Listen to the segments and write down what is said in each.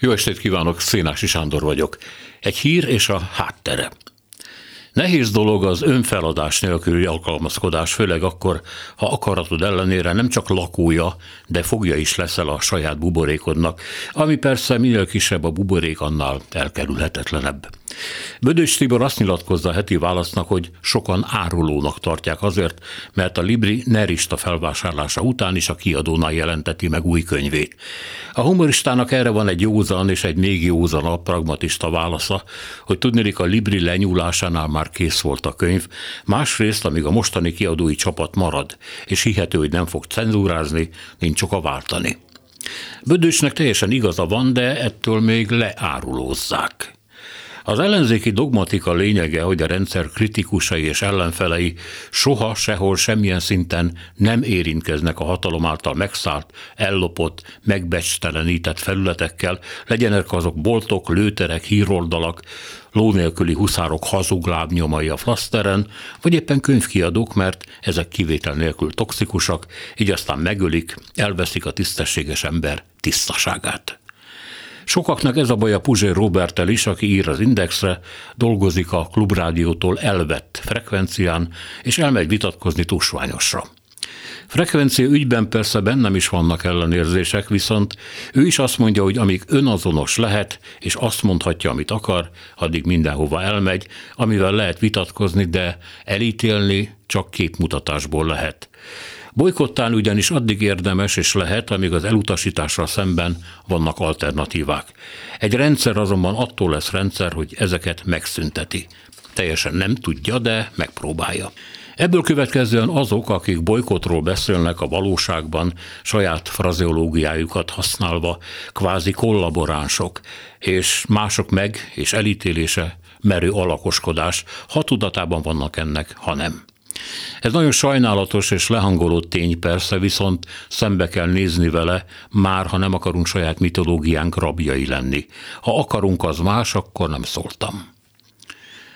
Jó estét kívánok, Szénási Sándor vagyok. Egy hír és a háttere. Nehéz dolog az önfeladás nélküli alkalmazkodás, főleg akkor, ha akaratod ellenére nem csak lakója, de fogja is leszel a saját buborékodnak, ami persze minél kisebb a buborék, annál elkerülhetetlenebb. Bödös Tibor azt nyilatkozza a heti válasznak, hogy sokan árulónak tartják azért, mert a Libri nerista felvásárlása után is a kiadónál jelenteti meg új könyvét. A humoristának erre van egy józan és egy még józanabb pragmatista válasza, hogy tudnélik a Libri lenyúlásánál már kész volt a könyv, másrészt, amíg a mostani kiadói csapat marad, és hihető, hogy nem fog cenzúrázni, nincs a váltani. Bödösnek teljesen igaza van, de ettől még leárulózzák. Az ellenzéki dogmatika lényege, hogy a rendszer kritikusai és ellenfelei soha, sehol, semmilyen szinten nem érintkeznek a hatalom által megszállt, ellopott, megbecstelenített felületekkel, legyenek azok boltok, lőterek, híroldalak, ló nélküli huszárok hazug lábnyomai a flaszteren, vagy éppen könyvkiadók, mert ezek kivétel nélkül toxikusak, így aztán megölik, elveszik a tisztességes ember tisztaságát. Sokaknak ez a baj a Puzsér Robertel is, aki ír az Indexre, dolgozik a klubrádiótól elvett frekvencián, és elmegy vitatkozni tusványosra. Frekvencia ügyben persze bennem is vannak ellenérzések, viszont ő is azt mondja, hogy amíg önazonos lehet, és azt mondhatja, amit akar, addig mindenhova elmegy, amivel lehet vitatkozni, de elítélni csak képmutatásból lehet. Bolykottán ugyanis addig érdemes és lehet, amíg az elutasításra szemben vannak alternatívák. Egy rendszer azonban attól lesz rendszer, hogy ezeket megszünteti. Teljesen nem tudja, de megpróbálja. Ebből következően azok, akik bolykotról beszélnek a valóságban, saját frazeológiájukat használva, kvázi kollaboránsok, és mások meg, és elítélése merő alakoskodás, ha tudatában vannak ennek, ha nem. Ez nagyon sajnálatos és lehangoló tény persze, viszont szembe kell nézni vele, már ha nem akarunk saját mitológiánk rabjai lenni. Ha akarunk, az más, akkor nem szóltam.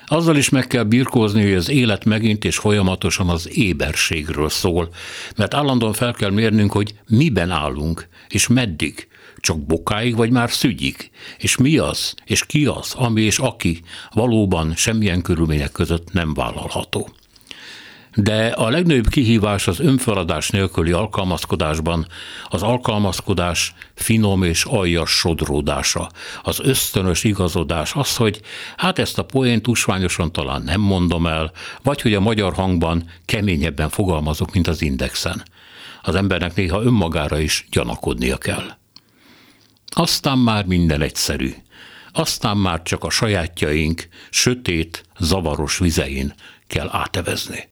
Azzal is meg kell birkózni, hogy az élet megint és folyamatosan az éberségről szól, mert állandóan fel kell mérnünk, hogy miben állunk, és meddig, csak bokáig vagy már szügyig, és mi az, és ki az, ami és aki valóban semmilyen körülmények között nem vállalható. De a legnagyobb kihívás az önfeladás nélküli alkalmazkodásban az alkalmazkodás finom és aljas sodródása, az ösztönös igazodás, az, hogy hát ezt a poént tusványosan talán nem mondom el, vagy hogy a magyar hangban keményebben fogalmazok, mint az indexen. Az embernek néha önmagára is gyanakodnia kell. Aztán már minden egyszerű. Aztán már csak a sajátjaink sötét, zavaros vizein kell átevezni.